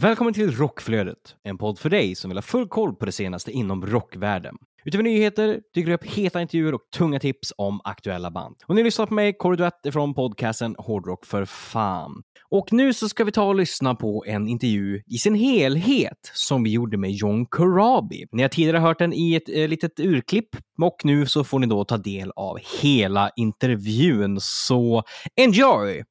Välkommen till Rockflödet, en podd för dig som vill ha full koll på det senaste inom rockvärlden. Utöver nyheter dyker det upp heta intervjuer och tunga tips om aktuella band. Och ni lyssnar på mig, Kåre Duett från podcasten Hårdrock för fan. Och nu så ska vi ta och lyssna på en intervju i sin helhet som vi gjorde med John Corabi. Ni har tidigare hört den i ett eh, litet urklipp och nu så får ni då ta del av hela intervjun. Så enjoy!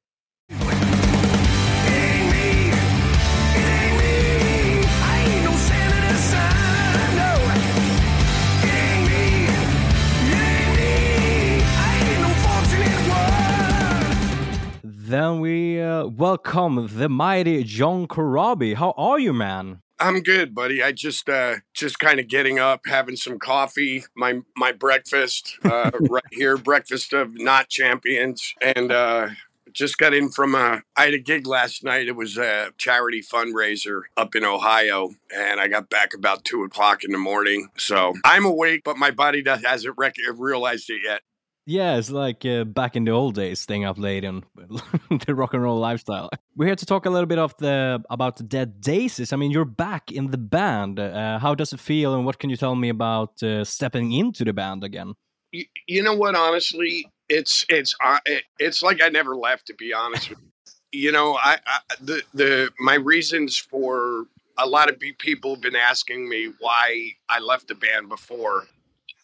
Welcome the mighty John Corabi. How are you, man? I'm good, buddy. I just uh just kind of getting up, having some coffee, my my breakfast uh right here, breakfast of not champions and uh just got in from a I had a gig last night. It was a charity fundraiser up in Ohio and I got back about two o'clock in the morning. So I'm awake, but my body does, hasn't rec- realized it yet. Yeah, it's like uh, back in the old days, staying up late and the rock and roll lifestyle. We're here to talk a little bit of the about the Dead Daisies. I mean, you're back in the band. Uh, how does it feel, and what can you tell me about uh, stepping into the band again? You, you know what? Honestly, it's it's uh, it, it's like I never left. To be honest with you, you know, I, I the the my reasons for a lot of people have been asking me why I left the band before.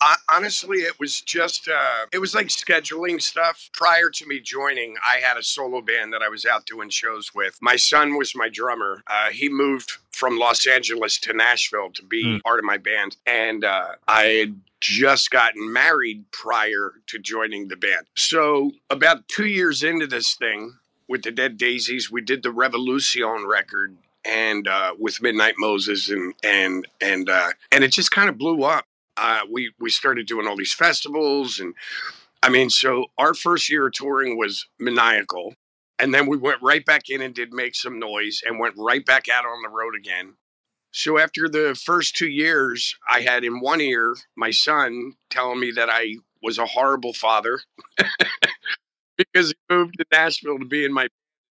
I, honestly, it was just uh, it was like scheduling stuff. Prior to me joining, I had a solo band that I was out doing shows with. My son was my drummer. Uh, he moved from Los Angeles to Nashville to be Mm. part of my band, and uh, I had just gotten married prior to joining the band. So about two years into this thing with the Dead Daisies, we did the Revolution record and uh, with Midnight Moses and and and uh, and it just kind of blew up. Uh, we we started doing all these festivals and I mean, so our first year of touring was maniacal, and then we went right back in and did make some noise and went right back out on the road again. So after the first two years, I had in one ear my son telling me that I was a horrible father because he moved to Nashville to be in my.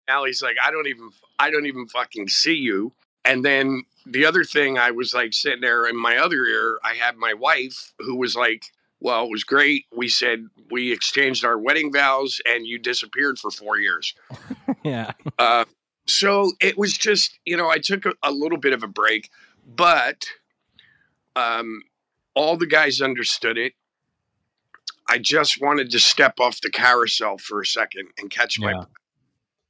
Now he's like, I don't even, I don't even fucking see you. And then the other thing, I was like sitting there in my other ear, I had my wife who was like, well, it was great. We said we exchanged our wedding vows, and you disappeared for four years. yeah, Uh, so it was just, you know, I took a, a little bit of a break, but um, all the guys understood it. I just wanted to step off the carousel for a second and catch my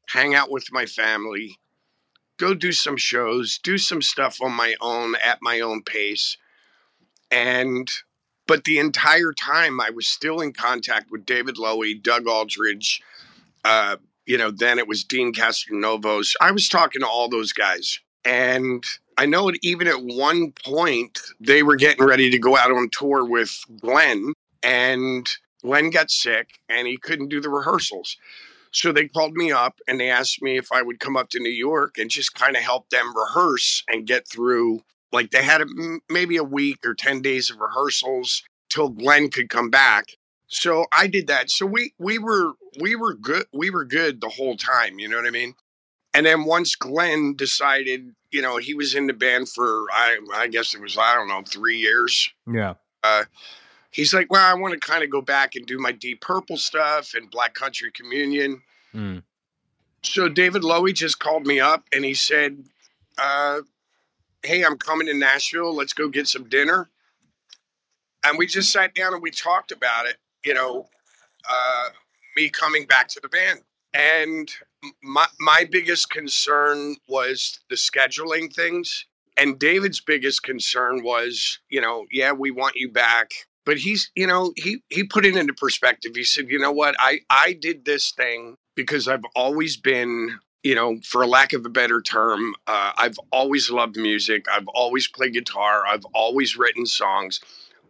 hang out with my family, go do some shows, do some stuff on my own at my own pace. And but the entire time I was still in contact with David Lowy, Doug Aldrich, uh, you know, then it was Deen Castronovos. I was talking to all those guys. And I know it, even at one point they were getting ready to go out on tour with Glenn, and Glenn got sick and he couldn't do the rehearsals. So they called me up and they asked me if I would come up to New York and just kind of help them rehearse and get through. Like they had a, maybe a week or 10 days of rehearsals till Glenn could come back. So I did that. So we we were we were good we were good the whole time, you know what I mean? And then once Glenn decided, you know, he was in the band for I I guess it was I don't know, 3 years yeah, uh, he's like, well, I want to kind of go back and do my Deep Purple stuff and Black Country Communion. Mm. So David Lowy just called me up and he said, uh, hey, I'm coming to Nashville. Let's go get some dinner. And we just sat down and we talked about it, you know, uh, me coming back to the band. And my, my biggest concern was the scheduling things. And David's biggest concern was, you know, yeah, we want you back. But he's, you know, he he put it into perspective. He said, you know what, I I did this thing because I've always been you know, for lack of a better term, uh, I've always loved music. I've always played guitar. I've always written songs.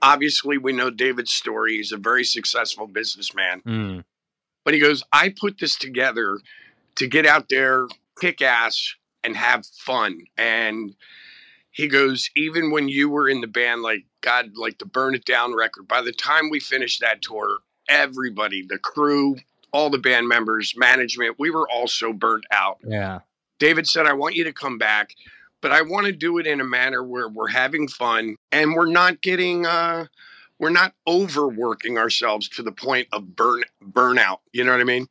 Obviously, we know David's story. He's a very successful businessman. Mm. But he goes, I put this together to get out there, kick ass, and have fun. And he goes, even when you were in the band, like God, like the Burn It Down record, by the time we finished that tour, everybody, the crew, all the band members, management, we were all so burnt out. Yeah. David said, I want you to come back, but I want to do it in a manner where we're having fun and we're not getting, uh, we're not overworking ourselves to the point of burn burnout. You know what I mean?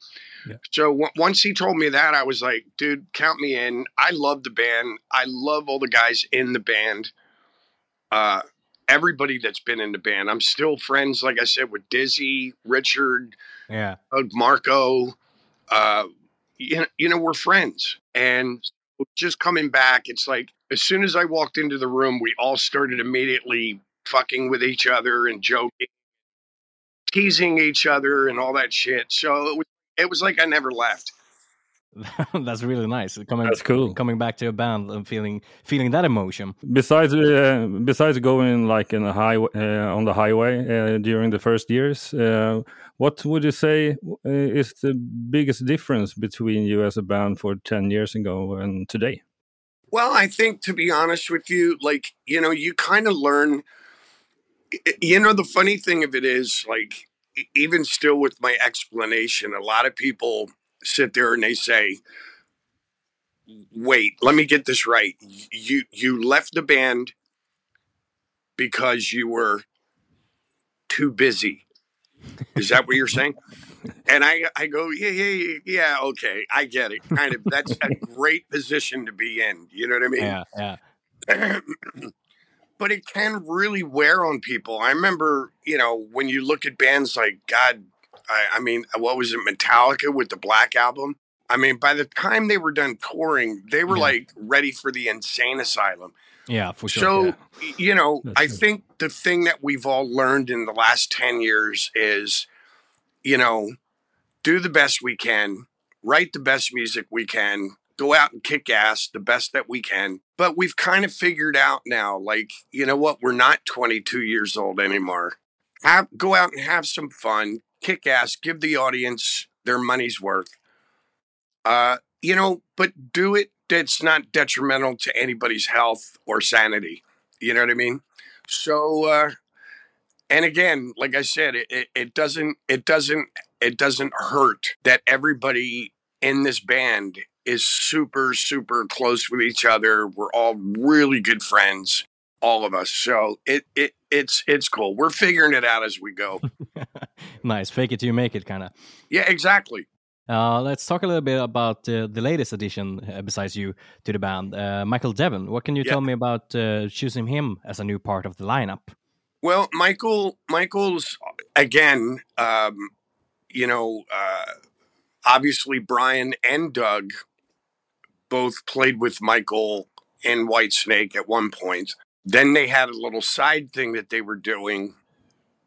Yeah. So w- once he told me that, I was like, dude, count me in. I love the band. I love all the guys in the band. Uh, everybody that's been in the band. I'm still friends, like I said, with Dizzy, Richard, Yeah. Marco. Uh, you know, you know, we're friends. And just coming back, it's like as soon as I walked into the room, we all started immediately fucking with each other and joking, teasing each other, and all that shit. So it was, it was like I never left. That's really nice. Coming That's cool. coming back to a band and feeling feeling that emotion. Besides, uh, besides going like in a highway uh, on the highway uh, during the first years, uh, what would you say uh, is the biggest difference between you as a band for ten years ago and today? Well, I think to be honest with you, like, you know, you kind of learn. You know, the funny thing of it is, like, even still with my explanation, a lot of people sit there and they say, wait, let me get this right. You, you left the band because you were too busy. Is that what you're saying? And I, I go, yeah, yeah, yeah, yeah, okay, I get it. Kind of, that's a great position to be in. You know what I mean? Yeah. Yeah. but it can really wear on people. I remember, you know, when you look at bands like God, I, I mean, uh, what was it, Metallica with the Black Album? I mean, by the time they were done touring, they were Yeah. like ready for the insane asylum. Yeah. For sure. So, yeah. you know, That's I true. think the thing that we've all learned in the last 10 years is, you know, do the best we can, write the best music we can, go out and kick ass the best that we can. But we've kind of figured out now, like, you know what? We're not 22 years old anymore. Have, go out and have some fun, kick ass, give the audience their money's worth. Uh, you know, but do it that's not detrimental to anybody's health or sanity. You know what I mean? So, uh, and again, like I said, it, it, it doesn't, it doesn't, it doesn't hurt that everybody in this band is super, super close with each other. We're all really good friends, all of us. So it, it, it's, it's cool. We're figuring it out as we go. nice. Fake it till you make it, kind of. yeah, exactly. Uh, let's talk a little bit about uh, the latest addition uh, besides you to the band, uh, Michael Devin. What can you Yeah. tell me about uh, choosing him as a new part of the lineup? Well, Michael, Michael's again, um, you know, uh, obviously Brian and Doug both played with Michael in Whitesnake at one point. Then they had a little side thing that they were doing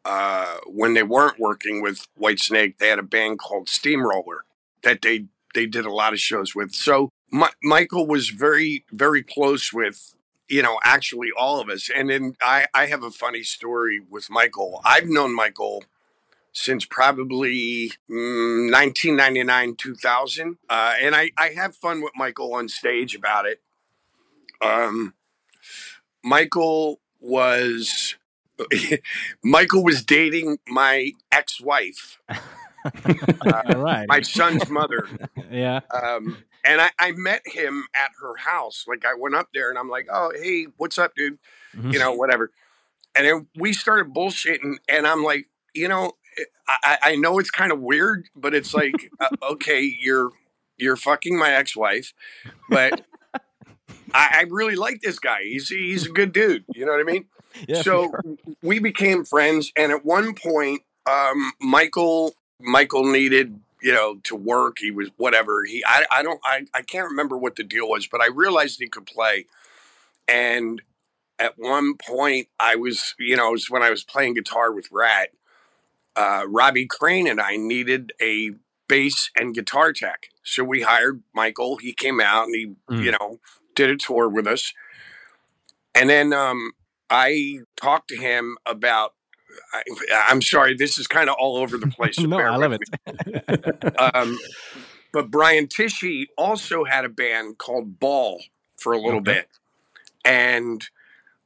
uh, when they weren't working with Whitesnake. They had a band called Steamroller that they they did a lot of shows with. So Mi- Michael was very very close with you know, actually all of us. And then I, I have a funny story with Michael. I've known Michael since probably mm, 1999, 2000. Uh, and I, I have fun with Michael on stage about it. Um, Michael was. Michael was dating my ex-wife, right. my son's mother. yeah. um, and I, I met him at her house. Like I went up there and I'm like, oh, hey, what's up, dude? Mhm. You know, whatever. And then we started bullshitting, and I'm like, you know, I, I I know it's kind of weird, but it's like, uh, okay, you're you're fucking my ex-wife, but I, I really like this guy. He's he's a good dude. You know what I mean? Yeah. so sure. we became friends and at one point um michael michael needed you know to work he was whatever he i, I don't I, I can't remember what the deal was but i realized he could play and at one point i was you know it was when i was playing guitar with Ratt uh robbie crane and i needed a bass and guitar tech. So we hired Michael. He came out and he, Mm. you know, did a tour with us. And then um, I talked to him about. I, I'm sorry, this is kind of all over the place. no, I love it. Um, but Brian Tichy also had a band called Ball for a little Okay. bit. And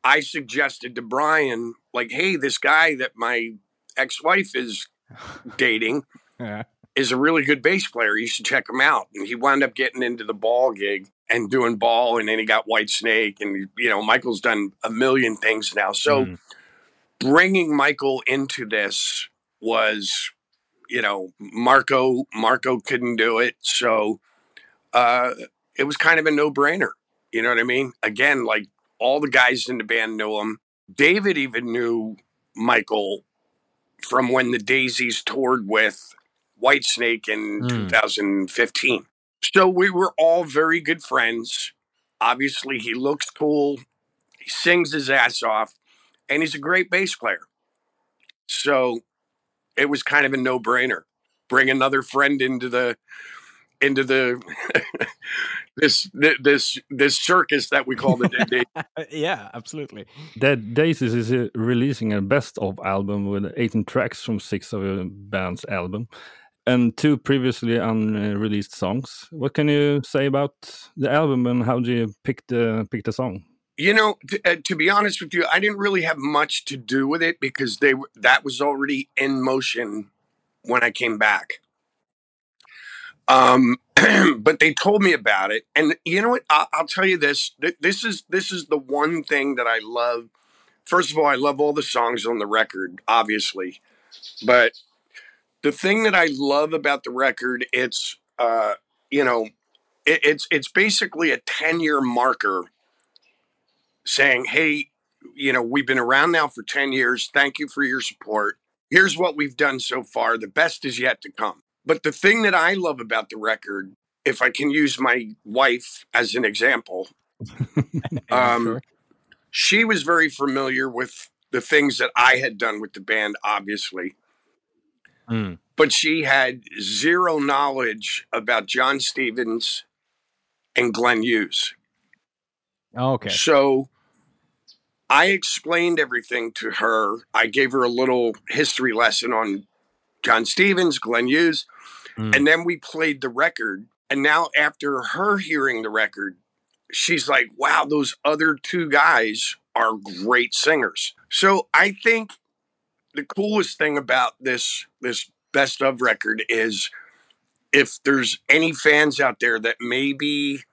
I suggested to Brian, like, hey, this guy that my ex wife is dating Yeah. is a really good bass player. You should check him out. And he wound up getting into the ball gig and doing ball. And then he got Whitesnake. And, you know, Michael's done a million things now. So Mm. bringing Michael into this was, you know, Marco, Marco couldn't do it. So uh, it was kind of a no brainer. You know what I mean? Again, like all the guys in the band knew him. David even knew Michael from when the Daisies toured with Whitesnake in Mm. 2015. So we were all very good friends. Obviously, he looks cool, he sings his ass off, and he's a great bass player. So it was kind of a no brainer. Bring another friend into the into the this this this circus that we call the Dead Daisies. yeah, absolutely. Dead Daisies is uh, releasing a best of album with 18 tracks from six of the band's album and two previously unreleased songs. What can you say about the album and how do you pick the pick the song? You know, t- uh, to be honest with you, I didn't really have much to do with it because they that was already in motion when I came back. Um, but they told me about it, and you know what? I'll, I'll tell you this. Th- This is this is the one thing that I love. First of all, I love all the songs on the record, obviously, but the thing that I love about the record, it's uh, you know, it, it's it's basically a ten year marker saying, hey, you know, we've been around now for 10 years. Thank you for your support. Here's what we've done so far. The best is yet to come. But the thing that I love about the record, if I can use my wife as an example, um, sure. she was very familiar with the things that I had done with the band, obviously, Mm. but she had zero knowledge about Jon Stevens and Glenn Hughes. Okay. So I explained everything to her. I gave her a little history lesson on Jon Stevens, Glenn Hughes, Mm. and then we played the record. And now, after her hearing the record, she's like, wow, those other two guys are great singers. So I think the coolest thing about this this best of record is if there's any fans out there that maybe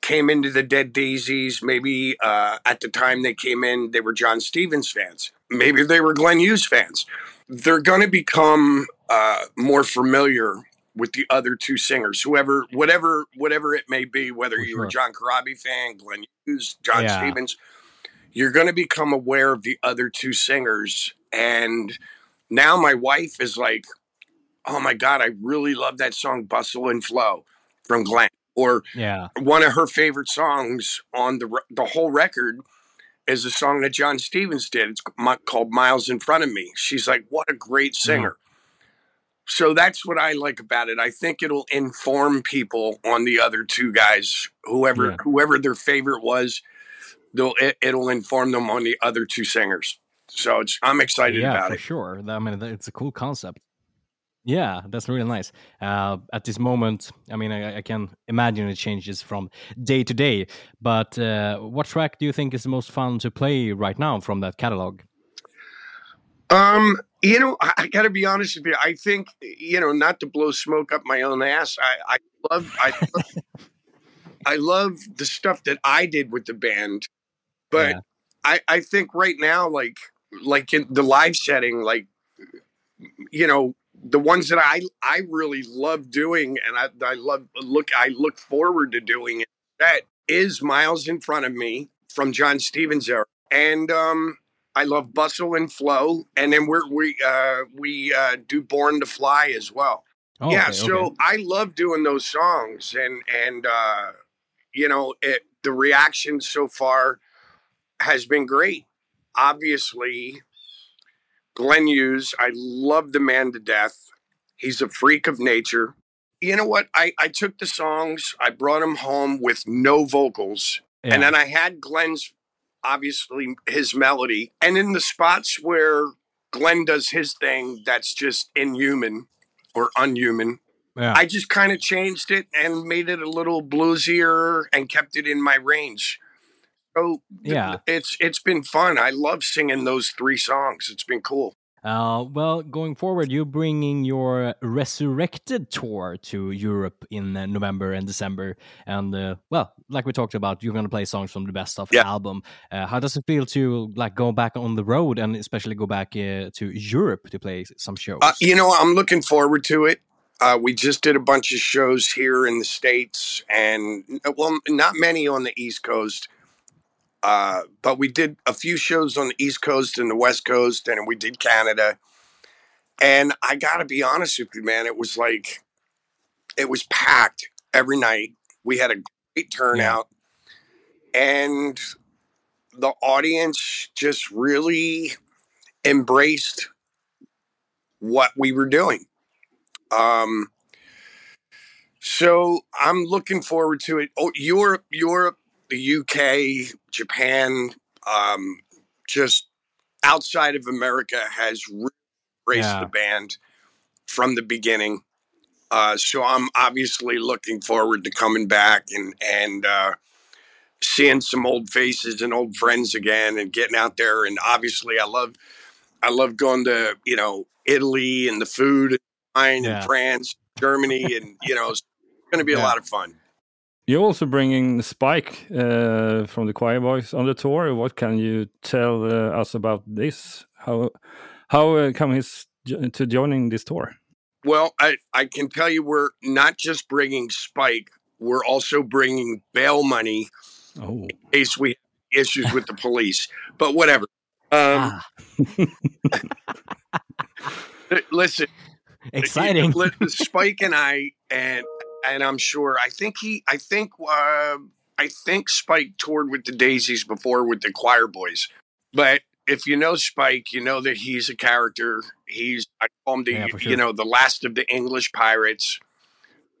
came into the Dead Daisies. Maybe uh, at the time they came in, they were Jon Stevens fans. Maybe they were Glenn Hughes fans. They're going to become uh, more familiar with the other two singers, whoever, whatever, whatever it may be. Whether For you were sure. John Corabi fan, Glenn Hughes, John Yeah. Stevens, you're going to become aware of the other two singers. And now my wife is like, "Oh my god, I really love that song "Bustle and Flow" from Glenn." Or Yeah. one of her favorite songs on the the whole record is a song that Jon Stevens did. It's called "Miles in Front of Me." She's like, "What a great mm-hmm. singer!" So that's what I like about it. I think it'll inform people on the other two guys, whoever Yeah. whoever their favorite was. They'll it, it'll inform them on the other two singers. So it's I'm excited yeah, about for it. sure. I mean, it's a cool concept. Yeah, that's really nice. Uh, at this moment, I mean, I, I can imagine it changes from day to day. But uh, what track do you think is the most fun to play right now from that catalog? Um, you know, I, I got to be honest with you. I think you know, not to blow smoke up my own ass. I, I love, I, love- I love the stuff that I did with the band, but Yeah. I, I think right now, like, like in the live setting, like, you know, the ones that I, I really love doing, and I, I love look, I look forward to doing it. That is miles in front of me from Jon Stevens era, and um. I love Bustle and Flow, and then we're, we uh, we uh, do Born to Fly as well. Oh, yeah, okay, so okay. I love doing those songs, and and uh, you know it, the reaction so far has been great. Obviously, Glenn Hughes, I love the man to death. He's a freak of nature. you know what? I, I took the songs, I brought them home with no vocals, Yeah. and then I had Glenn's, obviously, his melody. And in the spots where Glenn does his thing that's just inhuman or unhuman, yeah. I just kind of changed it and made it a little bluesier and kept it in my range. So Yeah. it's it's been fun. I love singing those three songs. It's been cool. Uh, well, going forward, you're bringing your Resurrected tour to Europe in uh, November and December. And, uh, well, like we talked about, you're going to play songs from the best of Yeah. album. Uh, how does it feel to like go back on the road and especially go back uh, to Europe to play some shows? Uh, you know, I'm looking forward to it. Uh, we just did a bunch of shows here in the states, and well, not many on the East Coast. Uh, but we did a few shows on the East Coast and the West Coast, and we did Canada. And I got to be honest with you, man, it was like it was packed every night. We had a great turnout, and the audience just really embraced what we were doing. Um, so I'm looking forward to it. Oh, Europe, Europe, the UK, Japan, um, just outside of America has really embraced Yeah. the band from the beginning. Uh, so I'm obviously looking forward to coming back and and uh, seeing some old faces and old friends again, and getting out there. And obviously, I love I love going to you know Italy and the food wine Yeah. and France, Germany, and you know it's going to be a lot of fun. You're also bringing Spike uh, from the Quireboys on the tour. What can you tell uh, us about this? How how uh, come he's to joining this tour? Well, I, I can tell you we're not just bringing Spike, we're also bringing bail money Oh, in case we have issues with the police. But whatever. Um, Ah, Listen, exciting. li- Spike and I, and and I'm sure. I think he. I think. Uh, I think Spike toured with the Daisies before with the Quireboys. But if you know Spike, you know that he's a character. He's I call him the Yeah, sure. you know the last of the English pirates.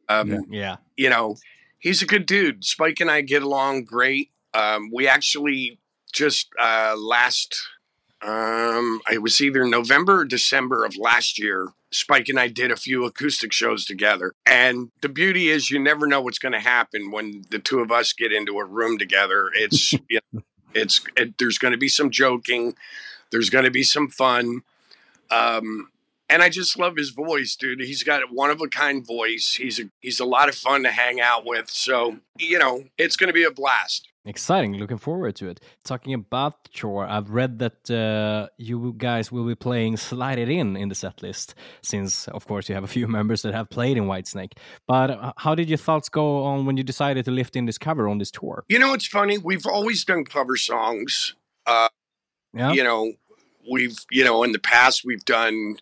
Um, Yeah. yeah. you know, he's a good dude. Spike and I get along great. Um, we actually just uh, last, um, it was either November or December of last year. Spike and I did a few acoustic shows together. And the beauty is, you never know what's going to happen when the two of us get into a room together. It's, you know, it's, it, there's going to be some joking, there's going to be some fun. Um, and I just love his voice, dude. He's got a one of a kind voice. He's a he's a lot of fun to hang out with. So you know, it's going to be a blast. Exciting. Looking forward to it. Talking about the tour, I've read that uh, you guys will be playing Slide It In in the set list, since, of course, you have a few members that have played in Whitesnake. But uh, how did your thoughts go on when you decided to lift in this cover on this tour? You know, it's funny. We've always done cover songs. Uh, Yeah. You know, we've you know in the past we've done,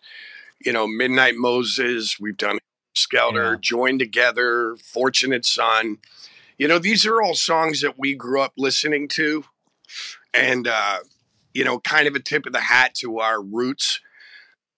you know, Midnight Moses. We've done Skelter, Yeah. Joined Together, Fortunate Son. You know, these are all songs that we grew up listening to, and uh, you know, kind of a tip of the hat to our roots.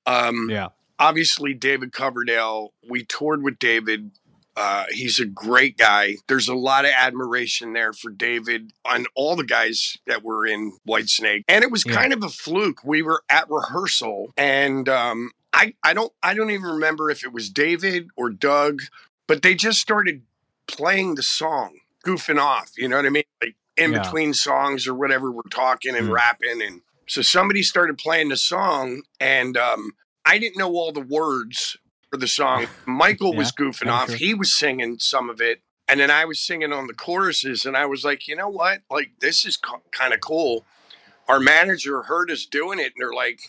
Um, Yeah. obviously David Coverdale, we toured with David. Uh, he's a great guy. There's a lot of admiration there for David on all the guys that were in Whitesnake. And it was Yeah. kind of a fluke. We were at rehearsal and um, I, I don't I don't even remember if it was David or Doug, but they just started playing the song, goofing off, you know what I mean? Like in Yeah. between songs or whatever, we're talking and Mm. rapping and so somebody started playing the song and um, I didn't know all the words for the song. Michael was goofing I'm off. sure. He was singing some of it. And then I was singing on the choruses. And I was like, you know what? Like, this is co- kind of cool. Our manager heard us doing it. And they're like,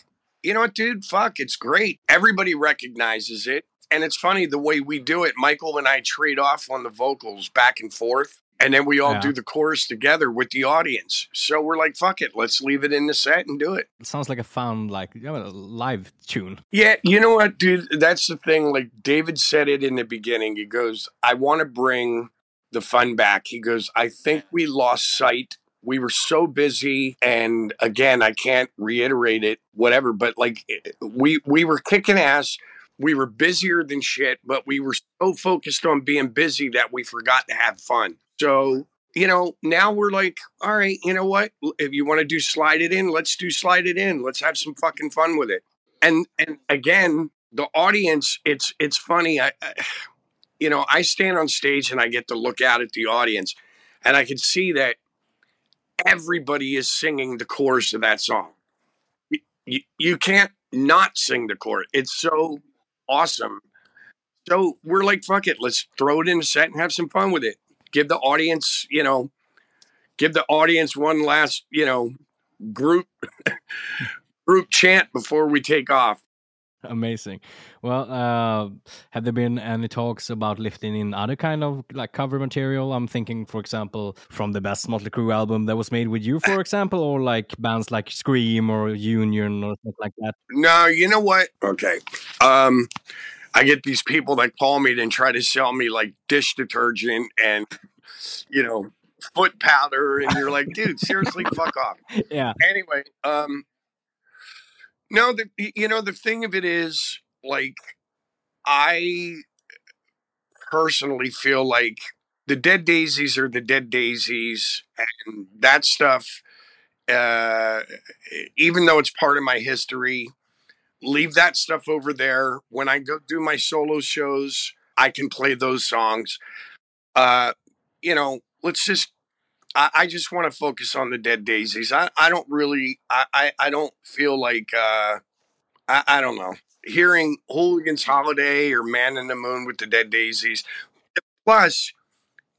you know what, dude? Fuck, it's great. Everybody recognizes it. And it's funny the way we do it. Michael and I trade off on the vocals back and forth. And then we all Yeah. do the chorus together with the audience. So we're like, fuck it. Let's leave it in the set and do it. It sounds like a fun, like, you know, live tune. Yeah, you know what, dude? That's the thing. Like David said it in the beginning. He goes, I want to bring the fun back. He goes, I think we lost sight. We were so busy. And again, I can't reiterate it, whatever, but like we we were kicking ass. We were busier than shit, but we were so focused on being busy that we forgot to have fun. So, you know, now we're like, all right, you know what? If you want to do slide it in, let's do slide it in. Let's have some fucking fun with it. And and again, the audience, it's it's funny. I, I you know, I stand on stage and I get to look out at the audience and I can see that everybody is singing the chorus of that song. You, you, you can't not sing the chorus. It's so awesome. So we're like, fuck it, let's throw it in a set and have some fun with it. Give the audience, you know, give the audience one last, you know, group group chant before we take off. Amazing. Well, uh, have there been any talks about lifting in other kind of like cover material? I'm thinking, for example, from the best Motley Crue album that was made with you, for example, or like bands like Scream or Union or something like that. No, you know what? Okay. Um, I get these people that call me and try to sell me like dish detergent and, you know, foot powder. And you're like, dude, seriously, fuck off. Yeah. Anyway, um, no, the, you know, the thing of it is, like, I personally feel like the dead daisies are the dead daisies and that stuff uh even though it's part of my history leave that stuff over there. When i go do my solo shows i can play those songs. Uh you know let's just i, I just want to focus on the dead daisies i, I don't really I, I i don't feel like uh I, I don't know hearing hooligans holiday or man in the moon with the dead daisies plus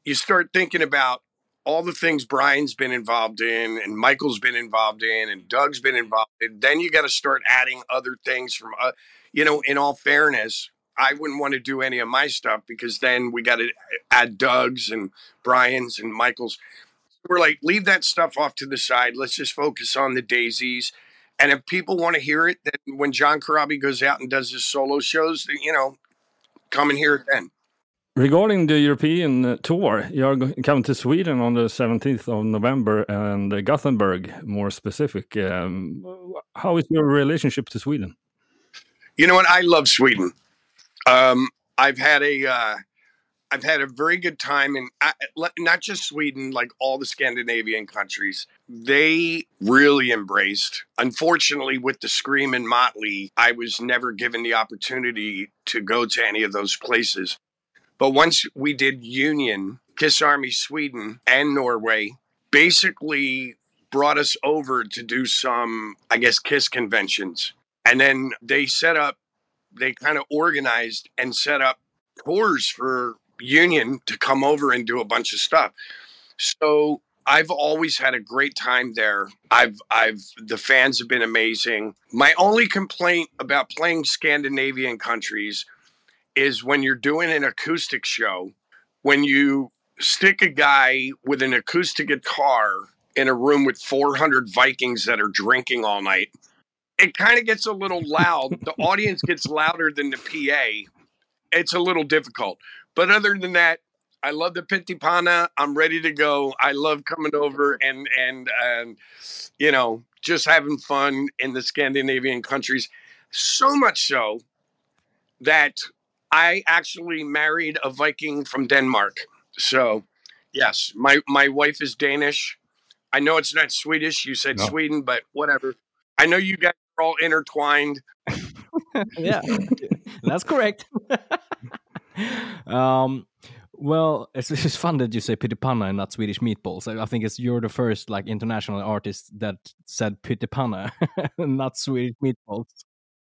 you start thinking about all the things Brian's been involved in and Michael's been involved in and Doug's been involved in, then you got to start adding other things from, uh, you know, in all fairness, I wouldn't want to do any of my stuff because then we got to add Doug's and Brian's and Michael's. We're like, leave that stuff off to the side. Let's just focus on the daisies. And if people want to hear it, then when John Corabi goes out and does his solo shows, you know, come and hear it then. Regarding the European uh, tour, you are go- coming to Sweden on the 17th of November and Gothenburg, more specific. Um, how is your relationship to Sweden? You know what? I love Sweden. Um, I've had a uh, I've had a very good time in I, not just Sweden, like all the Scandinavian countries. They really embraced. Unfortunately, with the Scream and Motley, I was never given the opportunity to go to any of those places. But once we did Union, Kiss Army Sweden, and Norway, basically brought us over to do some, I guess, Kiss conventions. And then they set up, they kind of organized and set up tours for Union to come over and do a bunch of stuff. So I've always had a great time there. I've I've the fans have been amazing. My only complaint about playing Scandinavian countries is when you're doing an acoustic show, when you stick a guy with an acoustic guitar in a room with 400 Vikings that are drinking all night, it kind of gets a little loud. the audience gets louder than the PA. It's a little difficult. But other than that, I love the Pyttipanna. I'm ready to go. I love coming over and and and you know just having fun in the Scandinavian countries. So much so that I actually married a Viking from Denmark. So, yes, my my wife is Danish. I know it's not Swedish. You said No. Sweden, but whatever. I know you guys are all intertwined. yeah, that's correct. um, well, it's, it's just fun that you say Pyttipanna and not Swedish meatballs. I, I think it's you're the first like international artist that said Pyttipanna, not Swedish meatballs.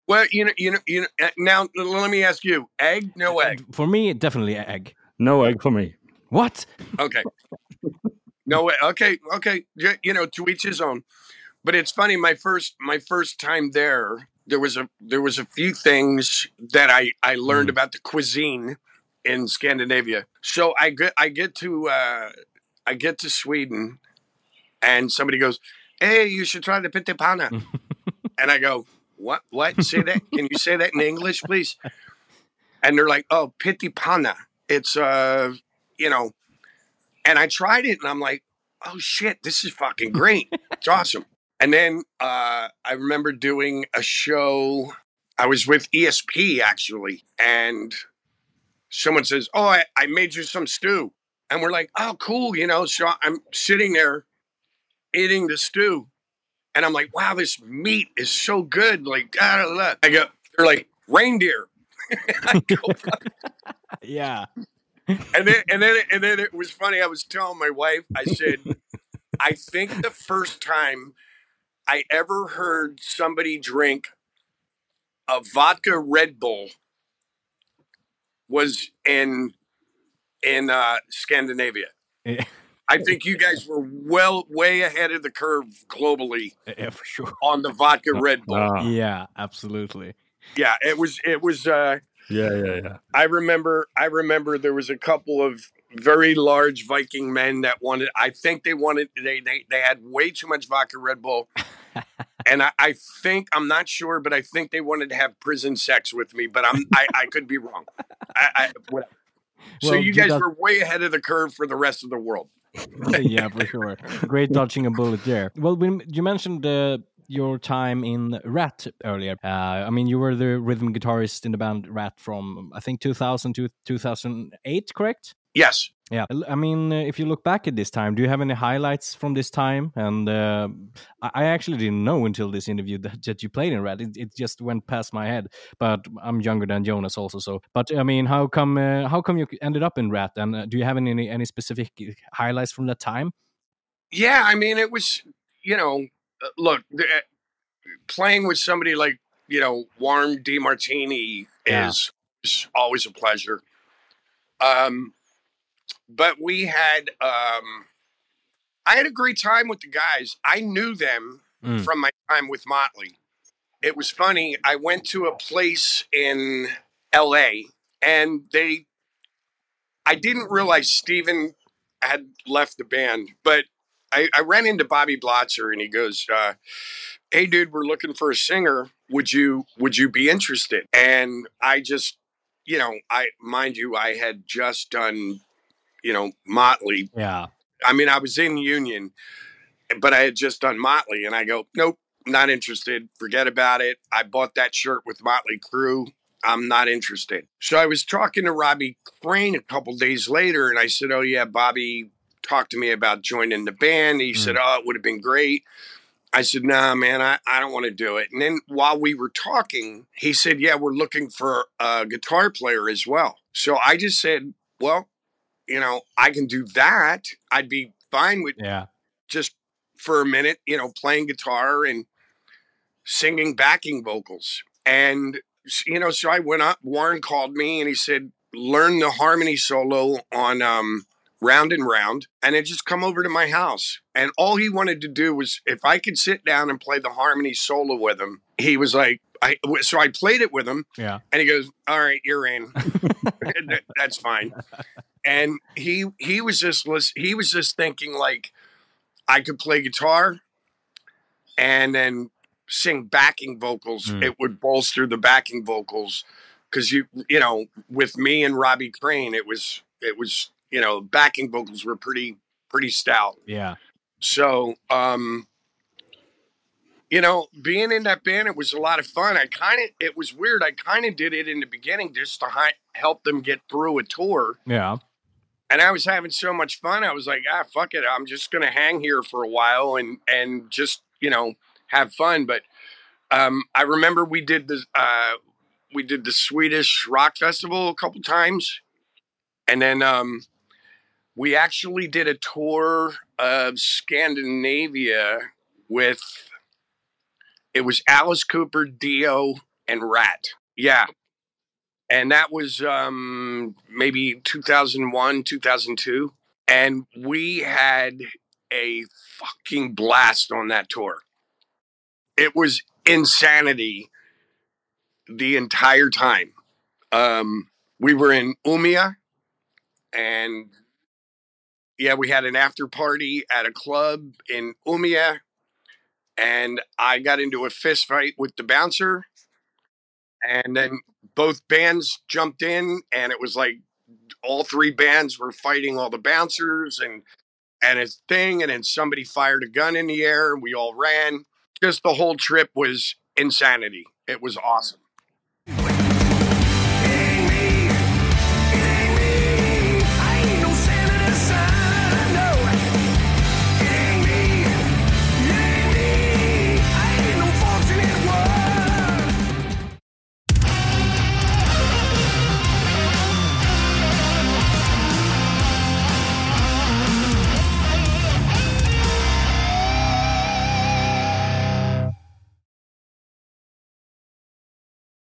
Well, you know, you know, you know. uh, Now, let me ask you: egg, no egg? For me, definitely egg. No egg for me. What? Okay, no way. Okay, okay. You know, to each his own. But it's funny. My first, my first time there, there was a there was a few things that I I learned about the cuisine in Scandinavia. So I get I get to uh, I get to Sweden, and somebody goes, "Hey, you should try the pyttipanna," and I go, "What? What? Say that? Can you say that in English, please?" And they're like, "Oh, pyttipanna. It's uh, you know." And I tried it, and I'm like, "Oh shit, this is fucking great. It's awesome." And then uh, I remember doing a show I was with ESP actually, and someone says, "Oh, I, I made you some stew," and we're like, "Oh, cool," you know. So I'm sitting there eating the stew, and I'm like, "Wow, this meat is so good!" Like, ah, blah, blah. I go, they're like reindeer. Go, Yeah. and then and then and then it was funny. I was telling my wife, I said, I think the first time I ever heard somebody drink a vodka Red Bull was in in uh, Scandinavia. Yeah. I think you guys were well way ahead of the curve globally Yeah, for sure. on the vodka Red Bull. Ah, Yeah, absolutely. Yeah, it was it was uh yeah, yeah, yeah. I remember I remember there was a couple of very large Viking men that wanted I think they wanted they they, they had way too much vodka Red Bull. and I, I think I'm not sure, but I think they wanted to have prison sex with me, but I'm I, I could be wrong. I, I whatever. So Well, you you guys were way ahead of the curve for the rest of the world. yeah, for sure. Great dodging a bullet there. Well, when you mentioned uh, your time in Ratt earlier. Uh, I mean, you were the rhythm guitarist in the band Ratt from I think 2000 to 2008, correct? Yes. Yeah, I mean, uh, if you look back at this time, do you have any highlights from this time? And uh, I actually didn't know until this interview that, that you played in Ratt. It, it just went past my head. But I'm younger than Jonas also, so. But I mean, how come? Uh, how come you ended up in Ratt? And uh, do you have any any specific highlights from that time? Yeah, I mean, it was, you know, uh, look, uh, playing with somebody like, you know, Warren DeMartini Yeah. is, is always a pleasure. Um, but we had, um, I had a great time with the guys. I knew them Mm. from my time with Motley. It was funny. I went to a place in LA and they, I didn't realize Stephen had left the band, but I, I ran into Bobby Blotzer and he goes, uh, "Hey, dude, we're looking for a singer. Would you would you be interested?" And I just, you know, I mind you, I had just done, you know, Motley. Yeah, I mean, I was in Union, but I had just done Motley, and I go, "Nope, not interested. Forget about it. I bought that shirt with Motley Crue." I'm not interested. So I was talking to Robbie Crane a couple days later, and I said, "Oh yeah, Bobby talked to me about joining the band. He said, "Oh, it would have been great." I said, "Nah, man, I, I don't want to do it." And then while we were talking, he said, "Yeah, we're looking for a guitar player as well." So I just said, "Well, you know, I can do that. I'd be fine with yeah, just for a minute, you know, playing guitar and singing backing vocals." And you know, so I went up. Warren called me and he said, "Learn the harmony solo on um, Round and Round," and then just come over to my house. And all he wanted to do was, if I could sit down and play the harmony solo with him, he was like, "I." So I played it with him, yeah, and he goes, "All right, you're in. That's fine." And he he was just lis- he was just thinking like, I could play guitar, and then sing backing vocals. Mm. It would bolster the backing vocals because you you know with me and Robbie Crane, it was it was you know backing vocals were pretty pretty stout. yeah, So, um, you know, being in that band, it was a lot of fun. I kind of, it was weird. I kind of did it in the beginning just to hi- help them get through a tour. yeah, And I was having so much fun. I was like, ah, fuck it. I'm just going to hang here for a while and, and just, you know, have fun. But, um, I remember we did the, uh, we did the Swedish rock festival a couple times. And then, um, we actually did a tour of Scandinavia with it was Alice Cooper, Dio, and Ratt. Yeah. And that was um maybe 2001, 2002 and we had a fucking blast on that tour. It was insanity the entire time. Um we were in Umeå and yeah, we had an after party at a club in Umeå, and I got into a fist fight with the bouncer, and then both bands jumped in, and it was like all three bands were fighting all the bouncers and and a thing, and then somebody fired a gun in the air, and we all ran. Just the whole trip was insanity. It was awesome.